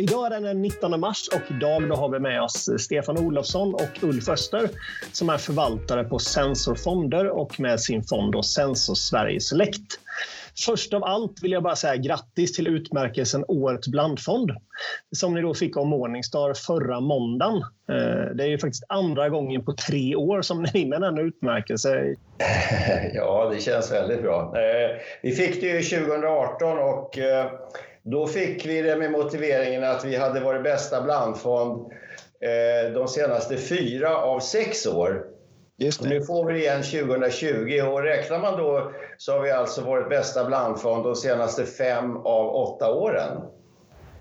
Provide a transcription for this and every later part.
Idag är det den 19 mars och idag då har vi med oss Stefan Olofsson och Ulf Öster som är förvaltare på Sensor Fonder och med sin fond då Sensor Sverige Select. Först av allt vill jag bara säga grattis till utmärkelsen Årets blandfond som ni då fick av Morningstar förra måndagen. Eh, det är ju faktiskt andra gången på tre år som ni vinner den utmärkelsen. Ja, det känns väldigt bra. Eh, vi fick det ju 2018 och eh, då fick vi det med motiveringen att vi hade varit bästa blandfond de senaste fyra av sex år. Nu får vi det igen 2020 och räknar man då så har vi alltså varit bästa blandfond de senaste fem av åtta åren.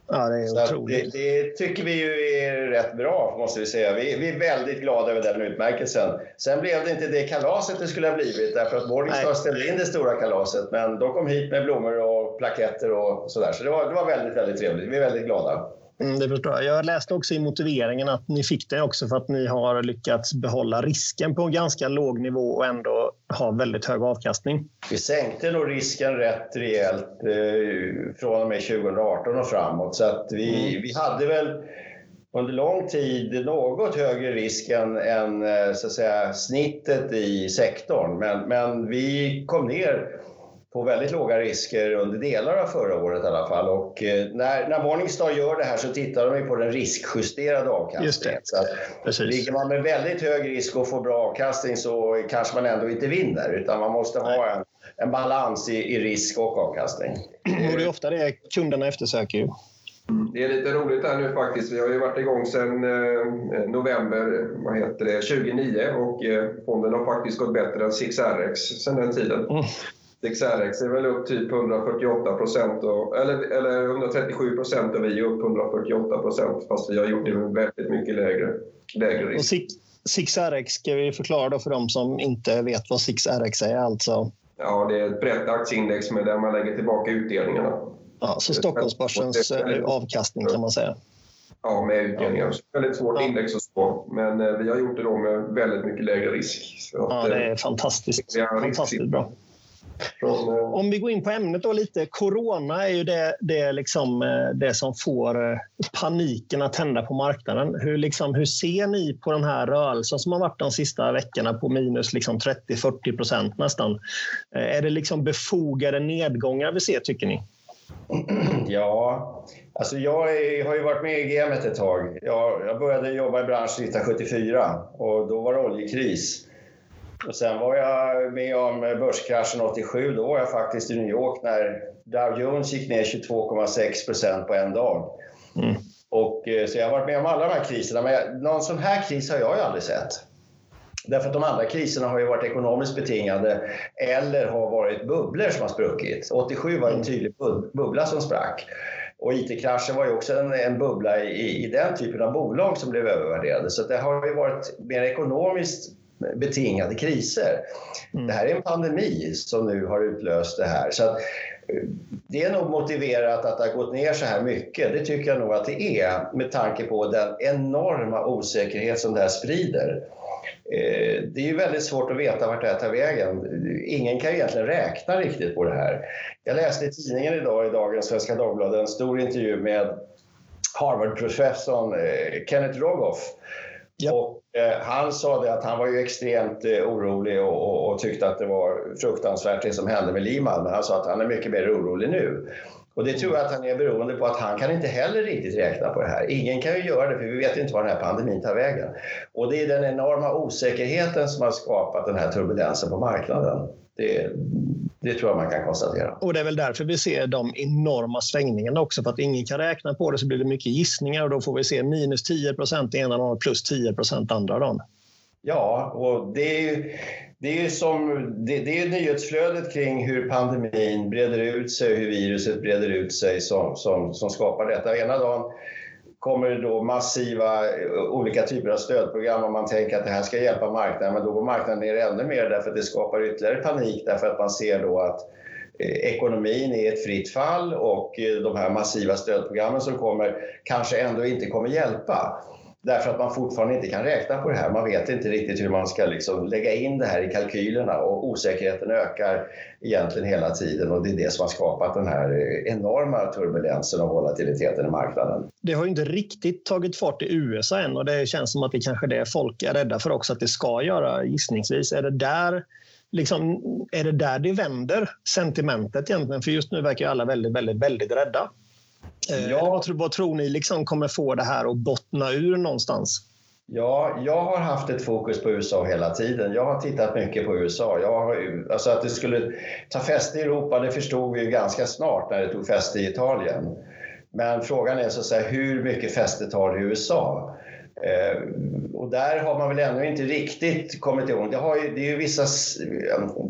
Ja, det är otroligt. Det, det, tycker vi ju är rätt bra, måste vi säga. Vi, vi, är väldigt glada över den utmärkelsen. Sen blev det inte det kalaset det skulle ha blivit, därför att Morningstar ställde in det stora kalaset. Men de kom hit med blommor och plaketter och sådär. Så det var, det var väldigt, väldigt trevligt. Vi är väldigt glada. Mm, det förstår jag. Jag läste också i motiveringen att ni fick det också för att ni har lyckats behålla risken på en ganska låg nivå och ändå ha väldigt hög avkastning. Vi sänkte nog risken rätt rejält eh, från och med 2018 och framåt. Så att vi, mm. vi hade väl under lång tid något högre risk än, än eh, så att säga, snittet i sektorn. Men, men vi kom ner på väldigt låga risker under delar av förra året i alla fall. Och eh, när, när Morningstar gör det här så tittar de på den riskjusterade avkastningen. Så att ligger man med väldigt hög risk och får bra avkastning så kanske man ändå inte vinner utan man måste ha en, en balans i, i risk och avkastning. Och det är ofta det kunderna eftersöker ju. Det är lite roligt här nu faktiskt. Vi har ju varit igång sedan eh, november vad heter det, 2009 och eh, fonden har faktiskt gått bättre än 6RX sedan den tiden. Mm. DXRX är väl upp typ 148 procent, eller, eller 137 procent och vi är upp 148 procent fast vi har gjort det med väldigt mycket lägre, lägre risk. Och 6RX ska vi förklara då för de som inte vet vad 6RX är alltså? Ja, det är ett brett aktieindex med där man lägger tillbaka utdelningarna. Ja, så Stockholmsbörsens eh, avkastning kan man säga? Ja, med utdelningar. Ja. Väldigt svårt ja. index att spå, men eh, vi har gjort det då med väldigt mycket lägre risk. Ja, det är eh, fantastiskt. Är fantastiskt bra. Om vi går in på ämnet då lite. Corona är ju det, det, liksom, eh, det som får eh, paniken att tända på marknaden. Hur, liksom, hur ser ni på den här rörelsen som har varit de sista veckorna på minus liksom 30-40 procent nästan? Eh, är det liksom befogade nedgångar vi ser, tycker ni? Ja, alltså jag är, har ju varit med i gamet ett tag. Jag, jag började jobba i branschen 1974 och då var det oljekris. Och sen var jag med om börskraschen 87. Då var jag faktiskt i New York när Dow Jones gick ner 22,6% på en dag. Mm. Och, eh, så jag har varit med om alla de här kriserna, men någon sån här kris har jag ju aldrig sett. Därför att de andra kriserna har ju varit ekonomiskt betingade eller har varit bubblor som har spruckit. 87 var en tydlig bubbla som sprack. Och IT-kraschen var ju också en, en bubbla i, i den typen av bolag som blev övervärderade. Så det har ju varit mer ekonomiskt betingade kriser. Mm. Det här är en pandemi som nu har utlöst det här. Så att, eh, det är nog motiverat att det har gått ner så här mycket. Det tycker jag nog att det är med tanke på den enorma osäkerhet som det här sprider. Eh, det är ju väldigt svårt att veta vart det här tar vägen. Ingen kan egentligen räkna riktigt på det här. Jag läste i tidningen idag, i dagens Svenska Dagbladet, en stor intervju med Harvard-professorn eh, Kenneth Rogoff Yep. Och, Eh, han sa det att han var ju extremt eh, orolig och, och, och, tyckte att det var fruktansvärt det som hände med Lehman. Men han sa att han är mycket mer orolig nu. Och det tror jag att han är beroende på att han kan inte heller riktigt räkna på det här. Ingen kan ju göra det för vi vet inte var den här pandemin tar vägen. Och det är den enorma osäkerheten som har skapat den här turbulensen på marknaden. Det, det tror jag man kan konstatera. Och det är väl därför vi ser de enorma svängningarna också. För att ingen kan räkna på det så blir det mycket gissningar och då får vi se minus 10 procent ena dagen plus 10 procent andra dagen. Ja, och det är ju, det är som, det, det är nyhetsflödet kring hur pandemin breder ut sig, hur viruset breder ut sig som, som, som skapar detta. Ena dagen kommer det då massiva eh, olika typer av stödprogram och man tänker att det här ska hjälpa marknaden, men då går marknaden ner ännu mer därför att det skapar ytterligare panik därför att man ser då att eh, ekonomin är ett fritt fall och eh, de här massiva stödprogrammen som kommer kanske ändå inte kommer hjälpa. Därför att man fortfarande inte kan räkna på det här. Man vet inte riktigt hur man ska liksom lägga in det här i kalkylerna och osäkerheten ökar egentligen hela tiden och det är det som har skapat den här enorma turbulensen och volatiliteten i marknaden. Det har ju inte riktigt tagit fart i USA än och det känns som att det kanske är det folk är rädda för också att det ska göra gissningsvis. Är det där Liksom, är det där det vänder, sentimentet egentligen? För just nu verkar alla väldigt, väldigt, väldigt rädda. Eh, ja. Vad, tror, vad tror ni liksom kommer få det här att bottna ur någonstans? Ja, jag har haft ett fokus på USA hela tiden. Jag har tittat mycket på USA. Jag har, alltså att det skulle ta fäste i Europa, det förstod vi ju ganska snart när det tog fäste i Italien. Men frågan är så att säga, hur mycket fäste tar det i USA? Eh, och där har man väl ännu inte riktigt kommit igång. Det, har ju, det, är ju vissa,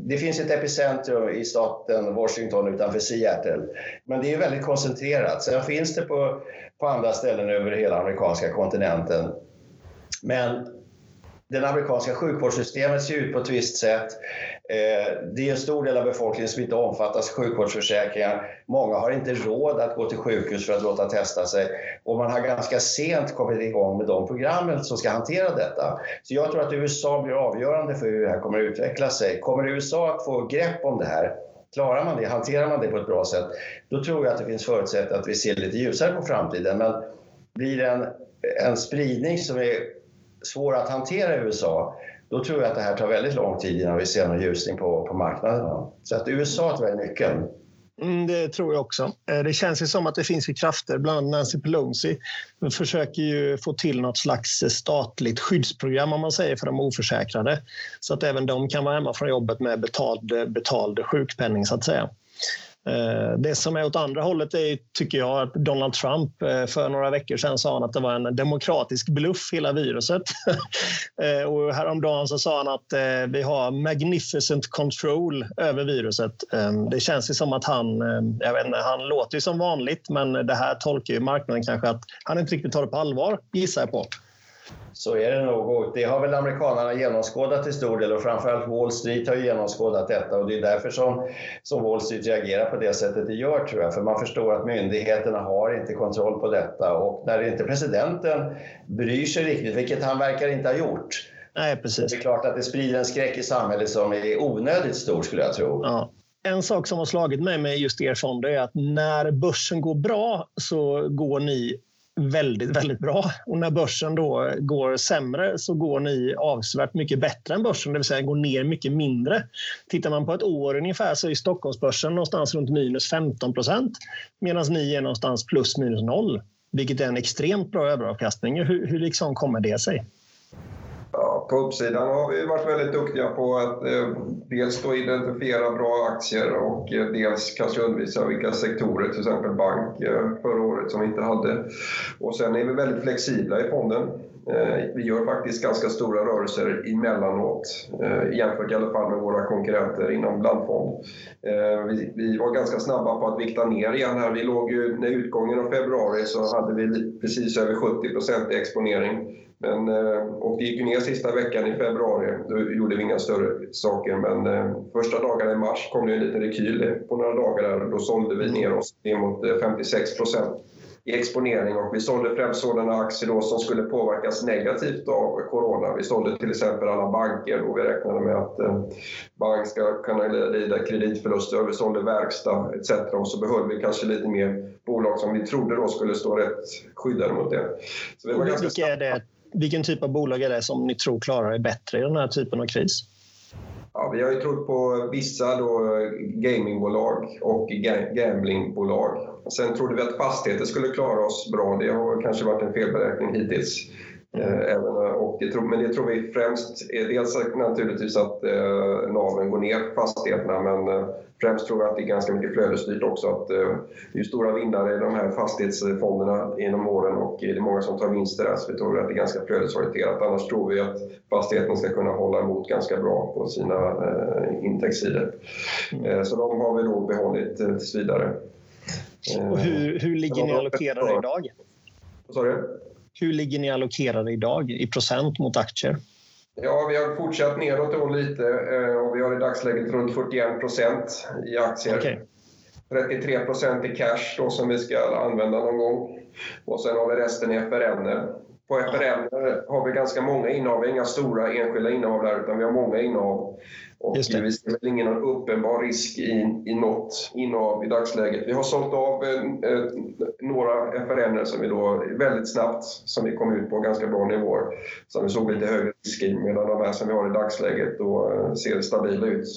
det finns ett epicentrum i staten Washington utanför Seattle, men det är väldigt koncentrerat. Sen finns det på, på andra ställen över hela amerikanska kontinenten. Men det amerikanska sjukvårdssystemet ser ut på ett visst sätt. Eh, det är en stor del av befolkningen som inte omfattas av sjukvårdsförsäkringar. Många har inte råd att gå till sjukhus för att låta testa sig och man har ganska sent kommit igång med de programmen som ska hantera detta. Så jag tror att USA blir avgörande för hur det här kommer att utveckla sig. Kommer USA att få grepp om det här Klarar man det, hanterar man det på ett bra sätt, då tror jag att det finns förutsättningar att vi ser lite ljusare på framtiden. Men blir det en, en spridning som är svår att hantera i USA, då tror jag att det här tar väldigt lång tid innan vi ser någon ljusning på, på marknaden. Så att USA tror jag är nyckeln. Mm, det tror jag också. Eh, det känns ju som att det finns ju krafter, bland annat Nancy Pelosi, försöker ju få till något slags statligt skyddsprogram om man säger för de oförsäkrade. Så att även de kan vara hemma från jobbet med betald, betald sjukpenning så att säga. Eh, det som är åt andra hållet är, tycker jag, att Donald Trump eh, för några veckor sedan sa att det var en demokratisk bluff, hela viruset. Eh, och häromdagen så sa han att vi har magnificent control över viruset. Det känns ju som att han, jag vet inte, han låter ju som vanligt, men det här tolkar ju marknaden kanske att han inte riktigt tar det på allvar, gissar jag på så är det nog. Och det har väl amerikanerna genomskådat till stor del och framförallt Wall Street har genomskådat detta och det är därför som, som Wall Street reagerar på det sättet det gör tror jag. För man förstår att myndigheterna har inte kontroll på detta och när inte presidenten bryr sig riktigt, vilket han verkar inte ha gjort, Nej, precis. det är klart att det sprider en skräck i samhället som är onödigt stor skulle jag tro. Ja. En sak som har slagit mig med just er fonder är att när börsen går bra så går ni väldigt, väldigt bra. Och när börsen då går sämre så går ni avsevärt mycket bättre än börsen, det vill säga går ner mycket mindre. Tittar man på ett år ungefär så är Stockholmsbörsen någonstans runt minus 15 procent medan ni är någonstans plus minus noll, vilket är en extremt bra överavkastning. Hur, hur liksom kommer det sig? På uppsidan har vi varit väldigt duktiga på att eh, dels då identifiera bra aktier och eh, dels kanske undvisa vilka sektorer, till exempel bank eh, förra året som vi inte hade. Och sen är vi väldigt flexibla i fonden. Eh, vi gör faktiskt ganska stora rörelser emellanåt, eh, jämfört i alla fall med våra konkurrenter inom blandfond. Eh, vi, vi var ganska snabba på att vikta ner igen här. Vi låg ju, när utgången av februari så hade vi precis över 70 i exponering. Men, och det gick ner sista veckan i februari, då gjorde vi inga större saker. Men första dagarna i mars kom det en liten rekyl på några dagar där och då sålde vi ner oss ner mot 56% i exponering och vi sålde främst sådana aktier då som skulle påverkas negativt av corona. Vi sålde till exempel alla banker och vi räknade med att eh, bank ska kunna lida kreditförluster. Vi sålde verkstad etc. och så behöll vi kanske lite mer bolag som vi trodde då skulle stå rätt skyddade mot det. Så det var Vilka är det, vilken typ av bolag är det som ni tror klarar er bättre i den här typen av kris? Ja, vi har ju trott på vissa då gamingbolag och gamblingbolag. Sen trodde vi att fastigheter skulle klara oss bra. Det har kanske varit en felberäkning hittills. Eh, även, och det, men det tror vi främst är dels naturligtvis att eh, naven går ner på fastigheterna men eh, främst tror jag att det är ganska mycket flödesstyrt också. Att, eh, det är stora vinnare i de här fastighetsfonderna genom åren och det är många som tar vinster där så vi tror att det är ganska flödesorienterat. Annars tror vi att fastigheten ska kunna hålla emot ganska bra på sina eh, intäktssidor. Mm. Eh, så de har vi då behållit eh, tills vidare. Och hur, hur ligger ni allokerade idag? Vad sa du? Hur ligger ni allokerade idag i procent mot aktier? Ja, vi har fortsatt neråt då lite eh, och vi har i dagsläget runt 41 procent i aktier. Okay. 33 procent i cash då som vi ska använda någon gång. Och sen har vi resten i FRN. På FRN har vi ganska många innehav, inga stora enskilda innehav där, utan vi har många innehav. Och vi ser väl ingen uppenbar risk i, i något innehav i dagsläget. Vi har sålt av eh, några FRN som vi då väldigt snabbt, som vi kom ut på ganska bra nivåer, som vi såg lite högre risk i, medan de här som vi har i dagsläget då eh, ser stabila ut.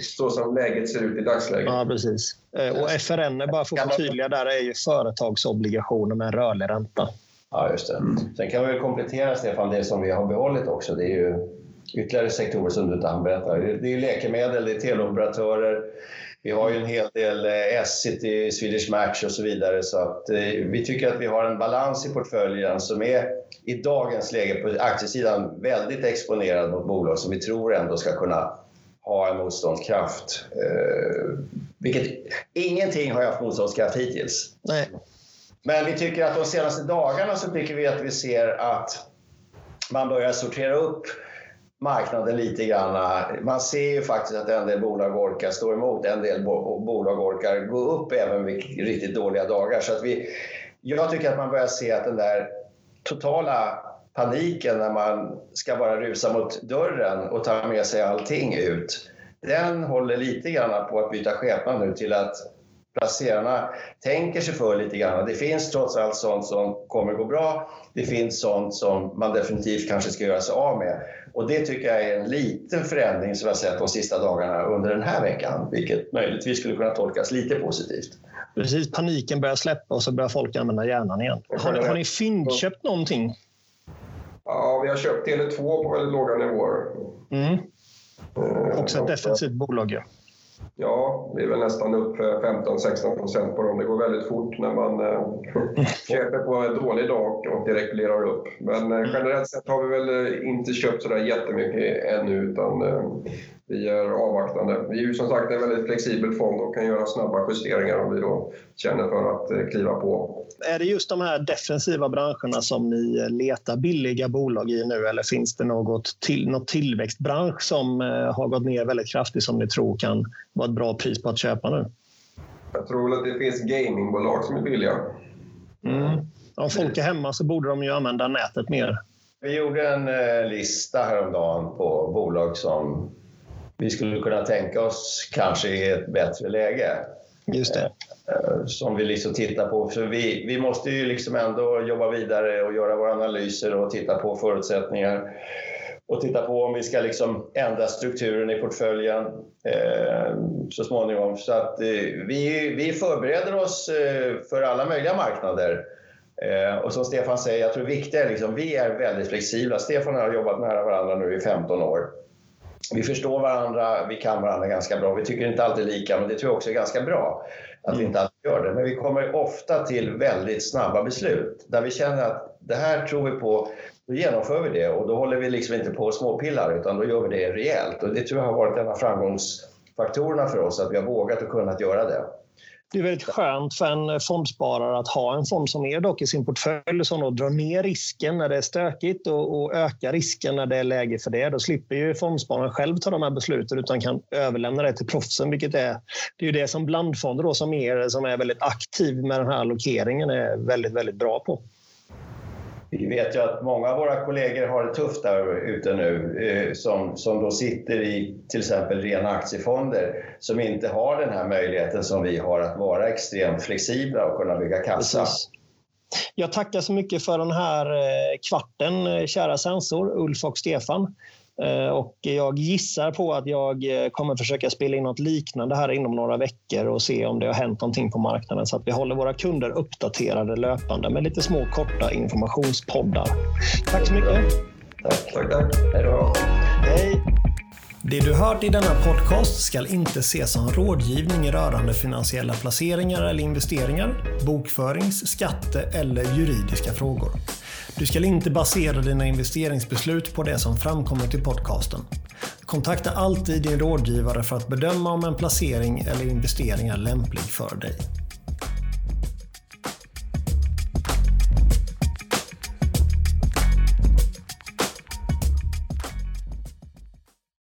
Så som läget ser ut i dagsläget. Ja, precis. Eh, och FRN, bara för att förtydliga där, är ju företagsobligationer med rörlig ränta. Ja, just det. Sen kan vi komplettera, Stefan, det som vi har behållit också. Det är ju ytterligare sektorer som du inte hann berätta. Det är läkemedel, det är teleoperatörer, vi har ju en hel del eh, S-City, Swedish Match och så vidare. Så att, eh, vi tycker att vi har en balans i portföljen som är i dagens läge på aktiesidan väldigt exponerad mot bolag som vi tror ändå ska kunna ha en motståndskraft. Eh, vilket ingenting har haft motståndskraft hittills. Nej. Men vi tycker att de senaste dagarna så tycker vi att vi ser att man börjar sortera upp marknaden lite grann. Man ser ju faktiskt att en del bolag orkar stå emot, en del bolag orkar gå upp även vid riktigt dåliga dagar. Så att vi, jag tycker att man börjar se att den där totala paniken när man ska bara rusa mot dörren och ta med sig allting ut, den håller lite grann på att byta skepnad nu till att placerarna tänker sig för lite grann. Det finns trots allt sånt som kommer gå bra. Det finns sånt som man definitivt kanske ska göra sig av med. Och det tycker jag är en liten förändring som jag sett de sista dagarna under den här veckan, vilket möjligtvis skulle kunna tolkas lite positivt. Precis, paniken börjar släppa och så börjar folk använda hjärnan igen. Har ni, har ni fyndköpt någonting? Ja, vi har köpt Tele2 på väldigt låga nivåer. Mm. Eh, Också ett defensivt bolag. Ja. Ja, vi är väl nästan upp 15-16 procent på dem. Det går väldigt fort när man äh, köper på en dålig dag och det reglerar upp. Men äh, generellt sett har vi väl eh, inte köpt sådär jättemycket ännu utan äh, vi är avvaktande. Vi är ju som sagt en väldigt flexibel fond och kan göra snabba justeringar om vi då känner för att kliva på. Är det just de här defensiva branscherna som ni letar billiga bolag i nu eller finns det något, till, något tillväxtbransch som har gått ner väldigt kraftigt som ni tror kan vara ett bra pris på att köpa nu? Jag tror att det finns gamingbolag som är billiga. Mm. Om folk är hemma så borde de ju använda nätet mer. Vi gjorde en eh, lista häromdagen på bolag som vi skulle kunna tänka oss kanske i ett bättre läge. Just det. Eh, som vi liksom tittar på. För vi, vi måste ju liksom ändå jobba vidare och göra våra analyser och titta på förutsättningar och titta på om vi ska liksom ändra strukturen i portföljen eh, så småningom. Så att, eh, vi, vi förbereder oss eh, för alla möjliga marknader. Eh, och som Stefan säger, jag tror det viktiga är liksom, vi är väldigt flexibla. Stefan och jag har jobbat nära varandra nu i 15 år. Vi förstår varandra, vi kan varandra ganska bra. Vi tycker inte alltid lika, men det tror jag också är ganska bra att vi inte alltid gör det. Men vi kommer ofta till väldigt snabba beslut där vi känner att det här tror vi på, då genomför vi det och då håller vi liksom inte på och småpillar utan då gör vi det rejält. Och det tror jag har varit en av framgångsfaktorerna för oss, att vi har vågat och kunnat göra det. Det är väldigt skönt för en fondsparare att ha en fond som är dock i sin portfölj som då drar ner risken när det är stökigt och, och ökar risken när det är läge för det. Då slipper ju fondspararen själv ta de här besluten utan kan överlämna det till proffsen, vilket är, det är ju det som blandfonder då, som, är, som är väldigt aktiv med den här allokeringen är väldigt, väldigt bra på. Vi vet ju att många av våra kollegor har det tufft där ute nu eh, som, som då sitter i till exempel rena aktiefonder som inte har den här möjligheten som vi har att vara extremt flexibla och kunna bygga kassa. Precis. Jag tackar så mycket för den här eh, kvarten, eh, kära sensor, Ulf och Stefan. Eh, och jag gissar på att jag eh, kommer försöka spela in något liknande här inom några veckor och se om det har hänt någonting på marknaden så att vi håller våra kunder uppdaterade löpande med lite små korta informationspoddar. Tack så mycket. Tack, tack, tack. Hej då. Hej. Det du hört i denna podcast ska inte ses som rådgivning rörande finansiella placeringar eller investeringar, bokförings-, skatte eller juridiska frågor. Du ska inte basera dina investeringsbeslut på det som framkommit i podcasten. Kontakta alltid din rådgivare för att bedöma om en placering eller investering är lämplig för dig.